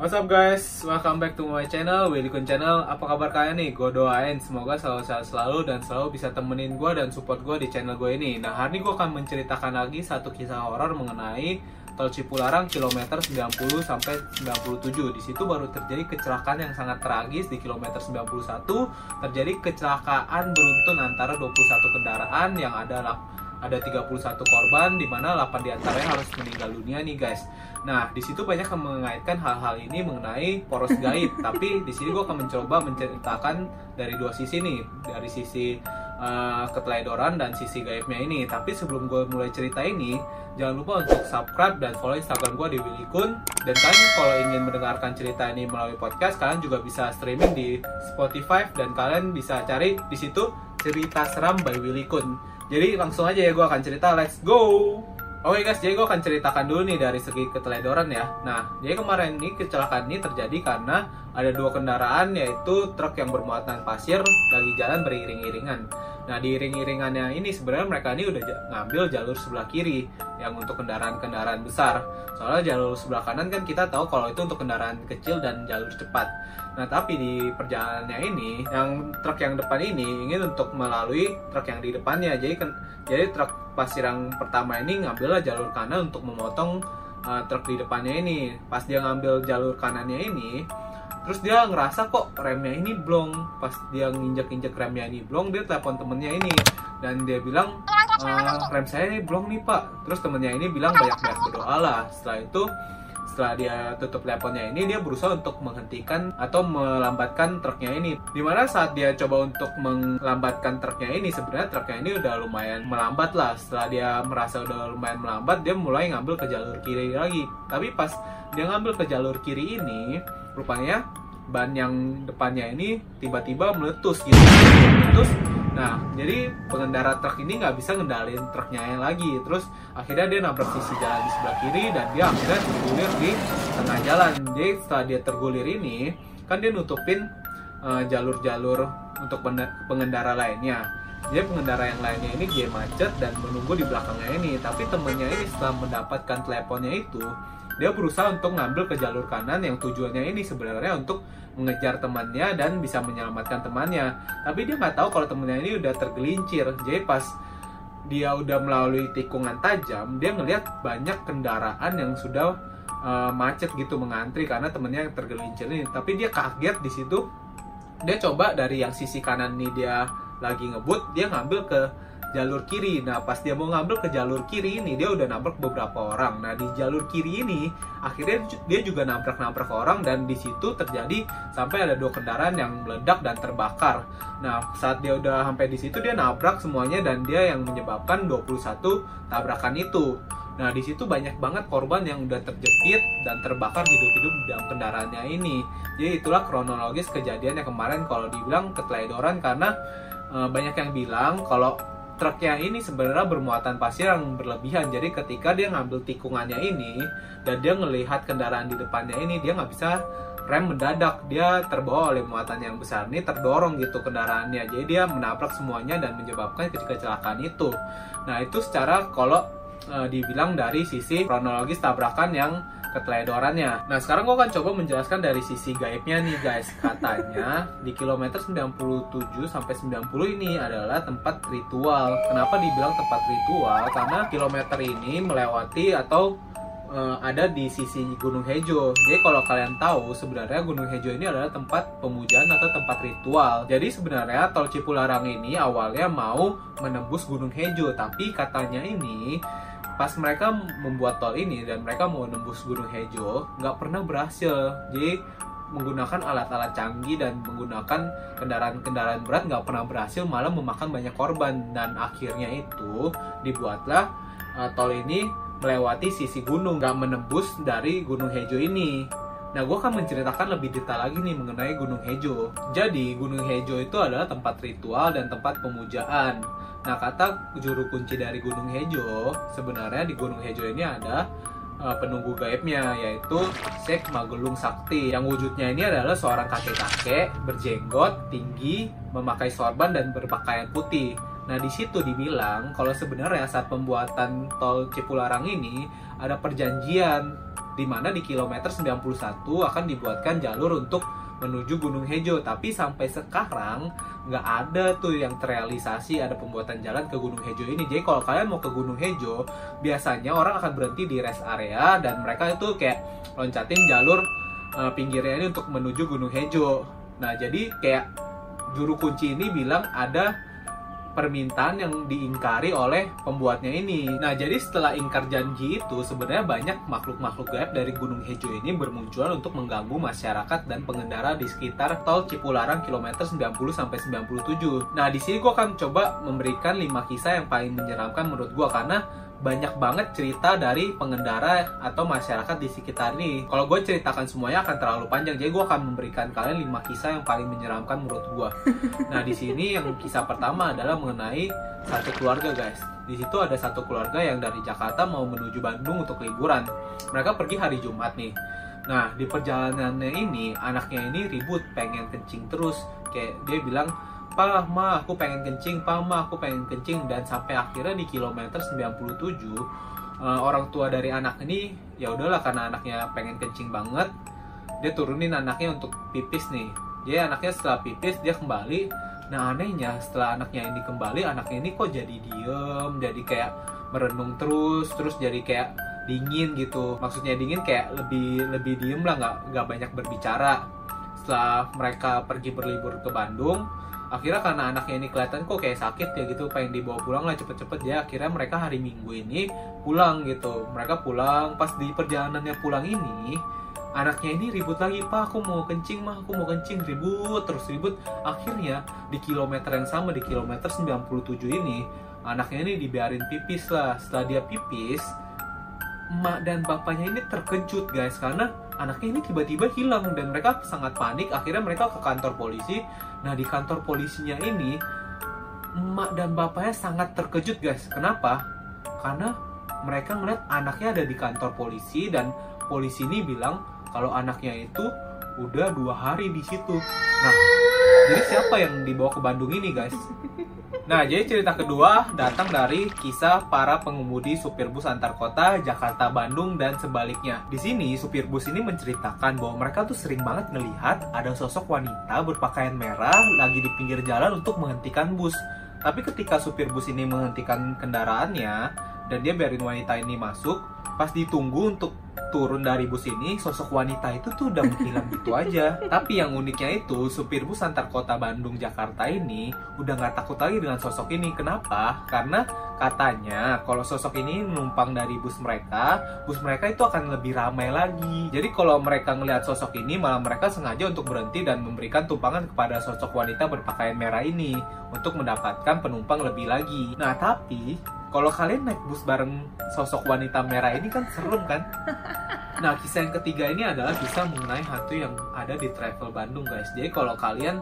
What's up guys, welcome back to my channel, Willy Kun Channel. Apa kabar kalian nih? Gue doain semoga selalu sehat selalu dan selalu bisa temenin gue dan support gue di channel gue ini. Nah hari ini gue akan menceritakan lagi satu kisah horor mengenai Tol Cipularang kilometer 90 sampai 97 Di situ baru terjadi kecelakaan yang sangat tragis. Di kilometer 91 Terjadi kecelakaan beruntun antara 21 kendaraan yang ada ada 31 korban di mana 8 di antaranya harus meninggal dunia nih guys. Nah, di situ banyak yang mengaitkan hal-hal ini mengenai poros gaib, tapi di sini gue akan mencoba menceritakan dari dua sisi nih, dari sisi uh, keteledoran dan sisi gaibnya ini. Tapi sebelum gue mulai cerita ini, jangan lupa untuk subscribe dan follow Instagram gue di Willy Kun. Dan kalian kalau ingin mendengarkan cerita ini melalui podcast, kalian juga bisa streaming di Spotify dan kalian bisa cari di situ cerita seram by Willy Kun. Jadi langsung aja ya gue akan cerita, let's go! Oke okay guys, jadi gue akan ceritakan dulu nih dari segi keteledoran ya. Nah, jadi kemarin ini kecelakaan ini terjadi karena ada dua kendaraan yaitu truk yang bermuatan pasir lagi jalan beriring-iringan. Nah di iring-iringannya ini sebenarnya mereka ini udah ngambil jalur sebelah kiri yang untuk kendaraan-kendaraan besar. Soalnya jalur sebelah kanan kan kita tahu kalau itu untuk kendaraan kecil dan jalur cepat. Nah tapi di perjalanannya ini yang truk yang depan ini ingin untuk melalui truk yang di depannya. Jadi kan jadi truk pasir yang pertama ini ngambillah jalur kanan untuk memotong uh, truk di depannya ini. Pas dia ngambil jalur kanannya ini terus dia ngerasa kok remnya ini blong pas dia nginjek-injek remnya ini blong dia telepon temennya ini dan dia bilang e, rem saya ini blong nih pak. Terus temennya ini bilang banyak-banyak berdoa lah. Setelah itu setelah dia tutup teleponnya ini dia berusaha untuk menghentikan atau melambatkan truknya ini. Di mana saat dia coba untuk melambatkan truknya ini sebenarnya truknya ini udah lumayan melambat lah. Setelah dia merasa udah lumayan melambat dia mulai ngambil ke jalur kiri lagi. Tapi pas dia ngambil ke jalur kiri ini rupanya ban yang depannya ini tiba-tiba meletus gitu. Meletus nah jadi pengendara truk ini nggak bisa ngendalin truknya yang lagi. Terus akhirnya dia nabrak sisi jalan di sebelah kiri dan dia akhirnya tergulir di tengah jalan. Jadi setelah dia tergulir ini kan dia nutupin eh, jalur-jalur uh, untuk pengendara lainnya. Jadi pengendara yang lainnya ini dia macet dan menunggu di belakangnya ini. Tapi temennya ini setelah mendapatkan teleponnya itu dia berusaha untuk ngambil ke jalur kanan yang tujuannya ini sebenarnya untuk mengejar temannya dan bisa menyelamatkan temannya. Tapi dia nggak tahu kalau temannya ini udah tergelincir. Jadi pas dia udah melalui tikungan tajam dia ngelihat banyak kendaraan yang sudah uh, macet gitu mengantri karena temennya yang tergelincir ini. Tapi dia kaget di situ. Dia coba dari yang sisi kanan nih dia lagi ngebut dia ngambil ke jalur kiri. Nah, pas dia mau ngambil ke jalur kiri ini, dia udah nabrak beberapa orang. Nah, di jalur kiri ini, akhirnya dia juga nabrak-nabrak orang dan di situ terjadi sampai ada dua kendaraan yang meledak dan terbakar. Nah, saat dia udah sampai di situ, dia nabrak semuanya dan dia yang menyebabkan 21 tabrakan itu. Nah, di situ banyak banget korban yang udah terjepit dan terbakar hidup-hidup di dalam kendaraannya ini. Jadi itulah kronologis kejadian yang kemarin kalau dibilang keteledoran karena e, banyak yang bilang kalau truknya ini sebenarnya bermuatan pasir yang berlebihan. Jadi ketika dia ngambil tikungannya ini dan dia melihat kendaraan di depannya ini dia nggak bisa rem mendadak. Dia terbawa oleh muatan yang besar. Ini terdorong gitu kendaraannya. Jadi dia menabrak semuanya dan menyebabkan kecelakaan itu. Nah itu secara kalau e, dibilang dari sisi kronologis tabrakan yang keteledorannya. Nah, sekarang gue akan coba menjelaskan dari sisi gaibnya nih guys. Katanya di kilometer 97 sampai 90 ini adalah tempat ritual. Kenapa dibilang tempat ritual? Karena kilometer ini melewati atau uh, ada di sisi Gunung Hejo. Jadi kalau kalian tahu sebenarnya Gunung Hejo ini adalah tempat pemujaan atau tempat ritual. Jadi sebenarnya tol Cipularang ini awalnya mau menembus Gunung Hejo, tapi katanya ini pas mereka membuat tol ini dan mereka mau nembus Gunung Hejo nggak pernah berhasil jadi menggunakan alat-alat canggih dan menggunakan kendaraan-kendaraan berat nggak pernah berhasil malah memakan banyak korban dan akhirnya itu dibuatlah uh, tol ini melewati sisi gunung nggak menembus dari Gunung Hejo ini Nah, gue akan menceritakan lebih detail lagi nih mengenai Gunung Hejo. Jadi, Gunung Hejo itu adalah tempat ritual dan tempat pemujaan. Nah, kata juru kunci dari Gunung Hejo, sebenarnya di Gunung Hejo ini ada uh, penunggu gaibnya, yaitu Sek Magelung Sakti. Yang wujudnya ini adalah seorang kakek-kakek berjenggot, tinggi, memakai sorban, dan berpakaian putih. Nah, di situ dibilang kalau sebenarnya saat pembuatan tol Cipularang ini ada perjanjian di mana di kilometer 91 akan dibuatkan jalur untuk menuju Gunung Hejo. Tapi sampai sekarang nggak ada tuh yang terrealisasi ada pembuatan jalan ke Gunung Hejo ini. Jadi kalau kalian mau ke Gunung Hejo biasanya orang akan berhenti di rest area dan mereka itu kayak loncatin jalur uh, pinggirnya ini untuk menuju Gunung Hejo. Nah jadi kayak juru kunci ini bilang ada permintaan yang diingkari oleh pembuatnya ini. Nah, jadi setelah ingkar janji itu, sebenarnya banyak makhluk-makhluk gaib dari Gunung Hejo ini bermunculan untuk mengganggu masyarakat dan pengendara di sekitar tol Cipularang kilometer 90 sampai 97. Nah, di sini gue akan coba memberikan 5 kisah yang paling menyeramkan menurut gue karena banyak banget cerita dari pengendara atau masyarakat di sekitar ini. Kalau gue ceritakan semuanya akan terlalu panjang, jadi gue akan memberikan kalian 5 kisah yang paling menyeramkan menurut gue. Nah di sini yang kisah pertama adalah mengenai satu keluarga guys. Di situ ada satu keluarga yang dari Jakarta mau menuju Bandung untuk liburan. Mereka pergi hari Jumat nih. Nah di perjalanannya ini anaknya ini ribut pengen kencing terus. Kayak dia bilang pa ma aku pengen kencing pa ma aku pengen kencing. Dan sampai akhirnya di kilometer 97 uh, eh, orang tua dari anak ini ya udahlah karena anaknya pengen kencing banget dia turunin anaknya untuk pipis nih. Jadi anaknya setelah pipis dia kembali. Nah anehnya setelah anaknya ini kembali anaknya ini kok jadi diem jadi kayak merenung terus terus jadi kayak dingin gitu. Maksudnya dingin kayak lebih lebih diem lah nggak nggak banyak berbicara. Setelah mereka pergi berlibur ke Bandung akhirnya karena anaknya ini kelihatan kok kayak sakit ya gitu pengen dibawa pulang lah cepet-cepet. Ya akhirnya mereka hari minggu ini pulang gitu. Mereka pulang pas di perjalanannya pulang ini anaknya ini ribut lagi pak aku mau kencing mah aku mau kencing. Ribut terus ribut. Akhirnya di kilometer yang sama di kilometer 97 ini anaknya ini dibiarin pipis lah. Setelah dia pipis emak dan bapaknya ini terkejut guys. Karena anaknya ini tiba-tiba hilang dan mereka sangat panik. Akhirnya mereka ke kantor polisi. Nah di kantor polisinya ini emak dan bapaknya sangat terkejut guys. Kenapa? Karena mereka melihat anaknya ada di kantor polisi dan polisi ini bilang kalau anaknya itu udah dua hari di situ. Nah jadi siapa yang dibawa ke Bandung ini guys Nah, jadi cerita kedua datang dari kisah para pengemudi supir bus antar kota Jakarta Bandung dan sebaliknya. Di sini supir bus ini menceritakan bahwa mereka tuh sering banget ngelihat ada sosok wanita berpakaian merah lagi di pinggir jalan untuk menghentikan bus. Tapi ketika supir bus ini menghentikan kendaraannya dan dia biarin wanita ini masuk, pas ditunggu untuk turun dari bus ini sosok wanita itu tuh udah menghilang gitu aja. Tapi yang uniknya itu supir bus antar kota Bandung Jakarta ini udah nggak takut lagi dengan sosok ini. Kenapa? Karena katanya kalau sosok ini menumpang dari bus mereka bus mereka itu akan lebih ramai lagi. Jadi kalau mereka ngelihat sosok ini malah mereka sengaja untuk berhenti dan memberikan tumpangan kepada sosok wanita berpakaian merah ini untuk mendapatkan penumpang lebih lagi. Nah tapi kalau kalian naik bus bareng sosok wanita merah ini kan serem kan? Nah, kisah yang ketiga ini adalah kisah mengenai hantu yang ada di Travel Bandung, guys. Jadi kalau kalian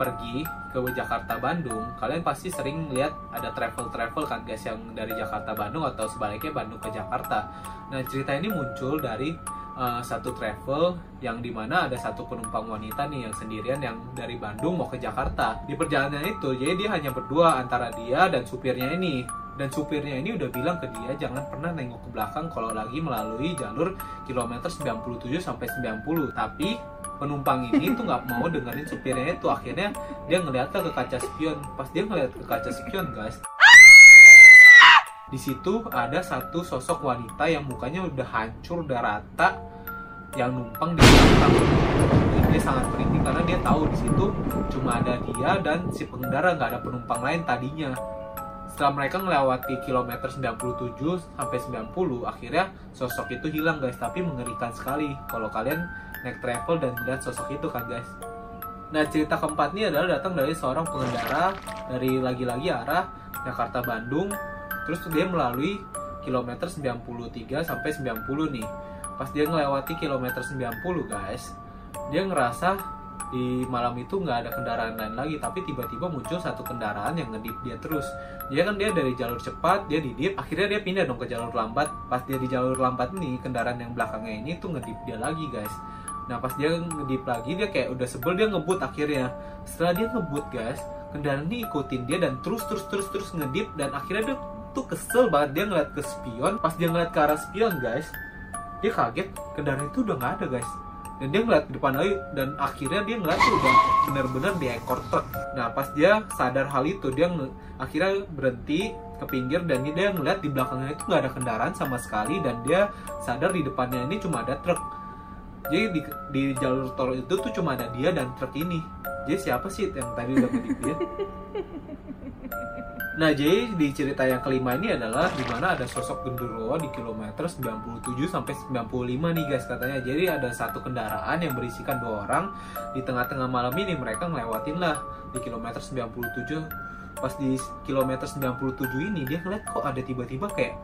pergi ke Jakarta Bandung, kalian pasti sering lihat ada travel-travel kan guys yang dari Jakarta Bandung atau sebaliknya Bandung ke Jakarta. Nah, cerita ini muncul dari uh, satu travel yang di mana ada satu penumpang wanita nih yang sendirian yang dari Bandung mau ke Jakarta. Di perjalanan itu, jadi dia hanya berdua antara dia dan supirnya ini dan supirnya ini udah bilang ke dia jangan pernah nengok ke belakang kalau lagi melalui jalur kilometer 97 sampai 90 tapi penumpang ini tuh nggak mau dengerin supirnya itu. Akhirnya dia ngeliat ke kaca spion. Pas dia ngeliat ke kaca spion guys di situ ada satu sosok wanita yang mukanya udah hancur udah rata yang numpang di belakang. Dia sangat merinding karena dia tahu di situ cuma ada dia dan si pengendara nggak ada penumpang lain tadinya setelah mereka melewati kilometer 97 sampai 90 akhirnya sosok itu hilang guys. Tapi mengerikan sekali kalau kalian naik travel dan melihat sosok itu kan guys. Nah cerita keempat ini adalah datang dari seorang pengendara dari lagi-lagi arah Jakarta Bandung. Terus dia melalui kilometer 93 sampai 90 nih. Pas dia melewati kilometer 90 guys dia ngerasa di malam itu nggak ada kendaraan lain lagi tapi tiba-tiba muncul satu kendaraan yang ngedip dia terus. Dia kan dia dari jalur cepat dia didip akhirnya dia pindah dong ke jalur lambat. Pas dia di jalur lambat ini kendaraan yang belakangnya ini tuh ngedip dia lagi guys. Nah pas dia ngedip lagi dia kayak udah sebel dia ngebut akhirnya. Setelah dia ngebut guys kendaraan ini ikutin dia dan terus terus terus terus ngedip dan akhirnya dia tuh kesel banget. Dia ngeliat ke spion. Pas dia ngeliat ke arah spion guys dia kaget. Kendaraan itu udah nggak ada guys dan dia ngeliat di depan lagi dan akhirnya dia ngeliat tuh udah bener-bener di ekor truk. Nah pas dia sadar hal itu dia akhirnya berhenti ke pinggir dan dia ngeliat di belakangnya itu nggak ada kendaraan sama sekali dan dia sadar di depannya ini cuma ada truk. Jadi di, di jalur tol itu tuh cuma ada dia dan truk ini. Jadi siapa sih yang tadi udah ngedik dia Nah, jadi di cerita yang kelima ini adalah di mana ada sosok genderuwo di kilometer 97 sampai 95 nih guys katanya. Jadi ada satu kendaraan yang berisikan dua orang di tengah-tengah malam ini mereka ngelewatin lah di kilometer 97. Pas di kilometer 97 ini dia ngeliat kok ada tiba-tiba kayak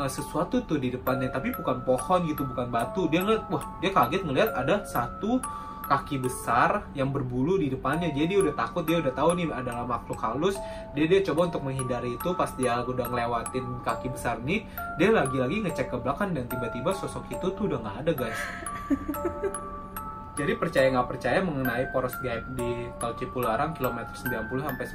eh, sesuatu tuh di depannya tapi bukan pohon gitu, bukan batu. Dia ngeliat wah, dia kaget ngeliat ada satu kaki besar yang berbulu di depannya. Jadi udah takut dia udah tahu nih adalah makhluk halus. Dia dia coba untuk menghindari itu. Pas dia udah ngelewatin kaki besar nih dia lagi-lagi ngecek ke belakang dan tiba-tiba sosok itu tuh udah nggak ada guys jadi percaya nggak percaya mengenai poros gaib di tol Cipularang kilometer 90 sampai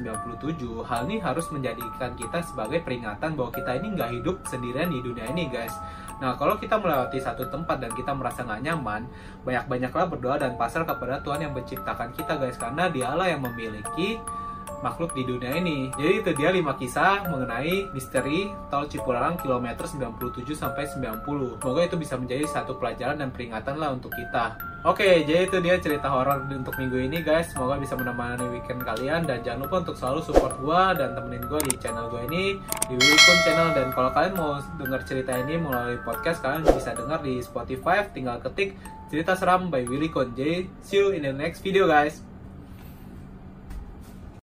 97 hal ini harus menjadikan kita sebagai peringatan bahwa kita ini nggak hidup sendirian di dunia ini guys Nah, kalau kita melewati satu tempat dan kita merasa nggak nyaman, banyak-banyaklah berdoa dan pasrah kepada Tuhan yang menciptakan kita, guys. Karena dialah yang memiliki makhluk di dunia ini. Jadi itu dia 5 kisah mengenai misteri tol Cipularang kilometer 97 sampai 90. Semoga itu bisa menjadi satu pelajaran dan peringatan lah untuk kita. Oke, jadi itu dia cerita horor untuk minggu ini guys. Semoga bisa menemani weekend kalian dan jangan lupa untuk selalu support gua dan temenin gua di channel gua ini di Wilikun channel dan kalau kalian mau dengar cerita ini melalui podcast kalian bisa dengar di Spotify tinggal ketik cerita seram by Wilikun. Jadi see you in the next video guys.